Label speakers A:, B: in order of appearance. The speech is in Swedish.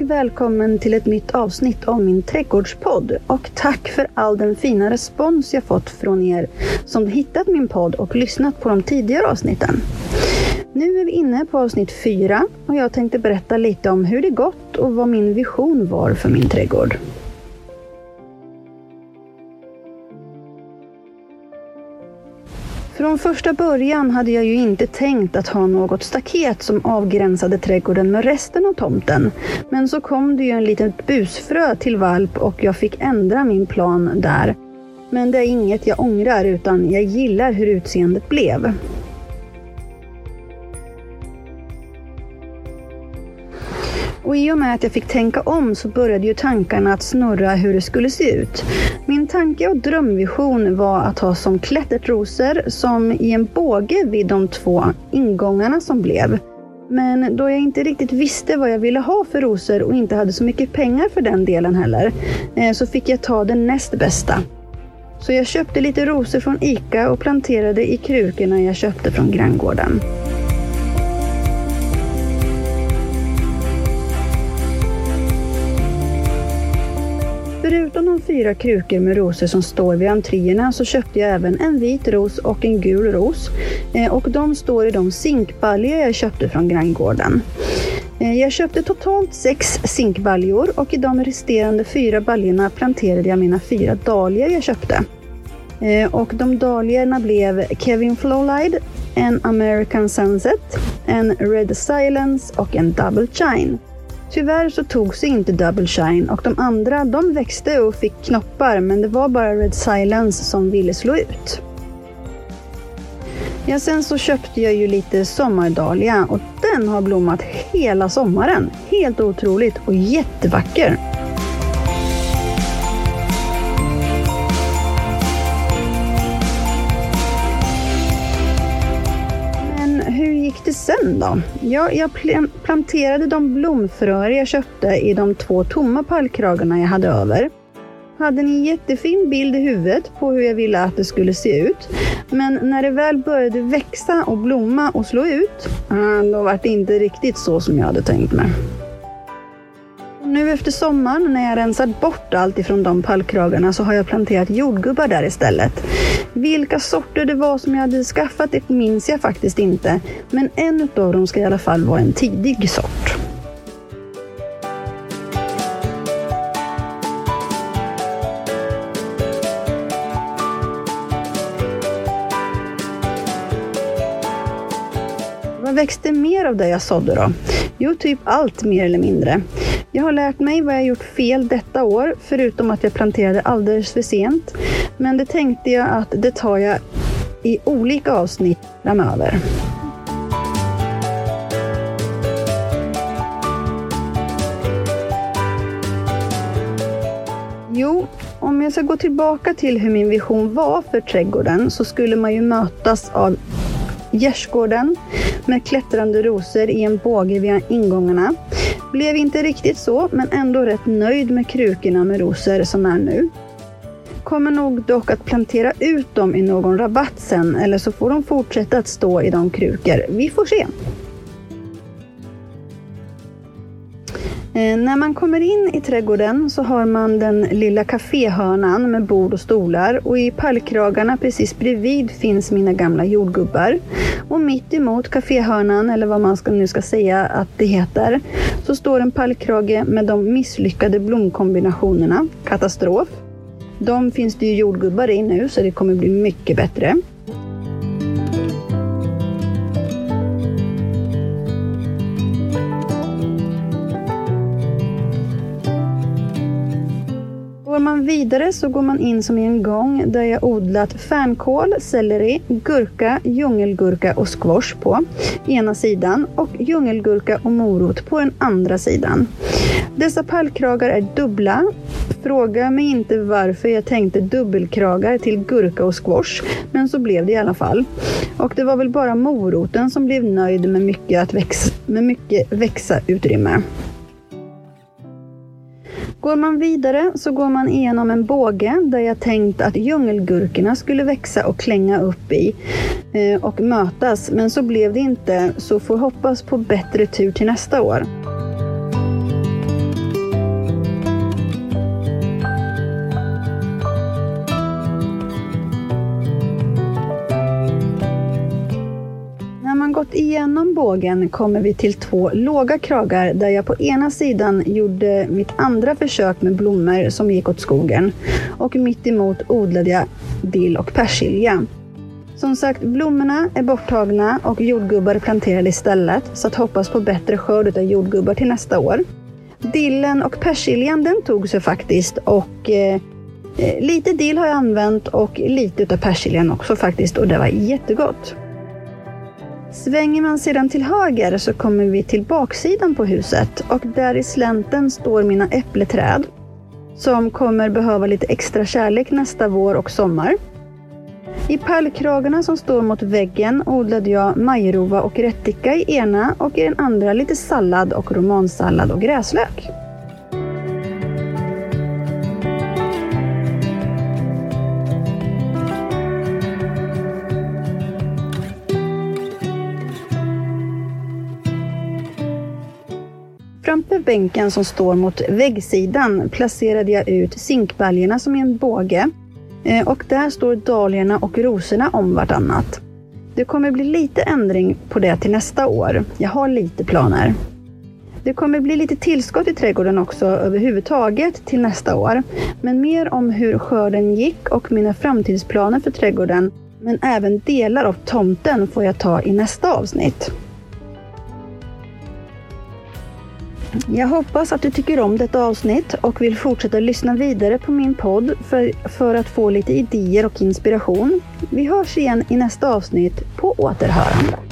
A: och välkommen till ett nytt avsnitt av min trädgårdspodd. Och tack för all den fina respons jag fått från er som hittat min podd och lyssnat på de tidigare avsnitten. Nu är vi inne på avsnitt fyra och jag tänkte berätta lite om hur det gått och vad min vision var för min trädgård. Från första början hade jag ju inte tänkt att ha något staket som avgränsade trädgården med resten av tomten. Men så kom det ju en liten busfrö till valp och jag fick ändra min plan där. Men det är inget jag ångrar utan jag gillar hur utseendet blev. Och i och med att jag fick tänka om så började ju tankarna att snurra hur det skulle se ut. Min tanke och drömvision var att ha som klättertrosor som i en båge vid de två ingångarna som blev. Men då jag inte riktigt visste vad jag ville ha för rosor och inte hade så mycket pengar för den delen heller, eh, så fick jag ta det näst bästa. Så jag köpte lite rosor från ICA och planterade i krukorna jag köpte från granngården. Förutom de fyra krukor med rosor som står vid entréerna så köpte jag även en vit ros och en gul ros. Eh, och de står i de zinkbaljor jag köpte från granngården. Eh, jag köpte totalt sex zinkbaljor och i de resterande fyra baljorna planterade jag mina fyra dahlior jag köpte. Eh, och de dahliorna blev Kevin Flowlide, en American Sunset, en Red Silence och en Double Shine. Tyvärr så tog sig inte Double Shine och de andra de växte och fick knoppar men det var bara Red Silence som ville slå ut. Ja, sen så köpte jag ju lite sommardahlia och den har blommat hela sommaren. Helt otroligt och jättevacker. Gick det sen då? Ja, jag planterade de blomfröer jag köpte i de två tomma pallkragarna jag hade över. Hade en jättefin bild i huvudet på hur jag ville att det skulle se ut. Men när det väl började växa och blomma och slå ut, då var det inte riktigt så som jag hade tänkt mig. Nu efter sommaren när jag rensat bort allt ifrån de pallkragarna så har jag planterat jordgubbar där istället. Vilka sorter det var som jag hade skaffat det minns jag faktiskt inte. Men en av dem ska i alla fall vara en tidig sort. Vad växte mer av det jag sådde då? Jo, typ allt mer eller mindre. Jag har lärt mig vad jag gjort fel detta år, förutom att jag planterade alldeles för sent. Men det tänkte jag att det tar jag i olika avsnitt framöver. Jo, om jag ska gå tillbaka till hur min vision var för trädgården så skulle man ju mötas av gärdsgården med klättrande rosor i en båge vid ingångarna. Blev inte riktigt så, men ändå rätt nöjd med krukorna med rosor som är nu. Kommer nog dock att plantera ut dem i någon rabatt sen, eller så får de fortsätta att stå i de krukor. Vi får se. Eh, när man kommer in i trädgården så har man den lilla kaféhörnan med bord och stolar och i pallkragarna precis bredvid finns mina gamla jordgubbar. Och mitt emot kaféhörnan, eller vad man ska, nu ska säga att det heter, så står en pallkrage med de misslyckade blomkombinationerna, katastrof. De finns det ju jordgubbar i nu så det kommer bli mycket bättre. Går man vidare så går man in som i en gång där jag odlat fänkål, selleri, gurka, djungelgurka och squash på ena sidan och djungelgurka och morot på den andra sidan. Dessa pallkragar är dubbla. Fråga mig inte varför jag tänkte dubbelkragar till gurka och squash, men så blev det i alla fall. Och det var väl bara moroten som blev nöjd med mycket, att växa, med mycket växa-utrymme. Går man vidare så går man igenom en båge där jag tänkt att djungelgurkorna skulle växa och klänga upp i eh, och mötas. Men så blev det inte, så får hoppas på bättre tur till nästa år. Genom bågen kommer vi till två låga kragar där jag på ena sidan gjorde mitt andra försök med blommor som gick åt skogen och mitt emot odlade jag dill och persilja. Som sagt, blommorna är borttagna och jordgubbar planterade istället, så att hoppas på bättre skörd av jordgubbar till nästa år. Dillen och persiljan den tog sig faktiskt och eh, eh, lite dill har jag använt och lite utav persiljan också faktiskt och det var jättegott. Svänger man sedan till höger så kommer vi till baksidan på huset och där i slänten står mina äppleträd som kommer behöva lite extra kärlek nästa vår och sommar. I pallkragarna som står mot väggen odlade jag majrova och rättika i ena och i den andra lite sallad och romansallad och gräslök. Framför bänken som står mot väggsidan placerade jag ut zinkbaljorna som i en båge eh, och där står dahliorna och rosorna om vartannat. Det kommer bli lite ändring på det till nästa år. Jag har lite planer. Det kommer bli lite tillskott i trädgården också överhuvudtaget till nästa år. Men mer om hur skörden gick och mina framtidsplaner för trädgården, men även delar av tomten får jag ta i nästa avsnitt. Jag hoppas att du tycker om detta avsnitt och vill fortsätta lyssna vidare på min podd för, för att få lite idéer och inspiration. Vi hörs igen i nästa avsnitt. På återhörande.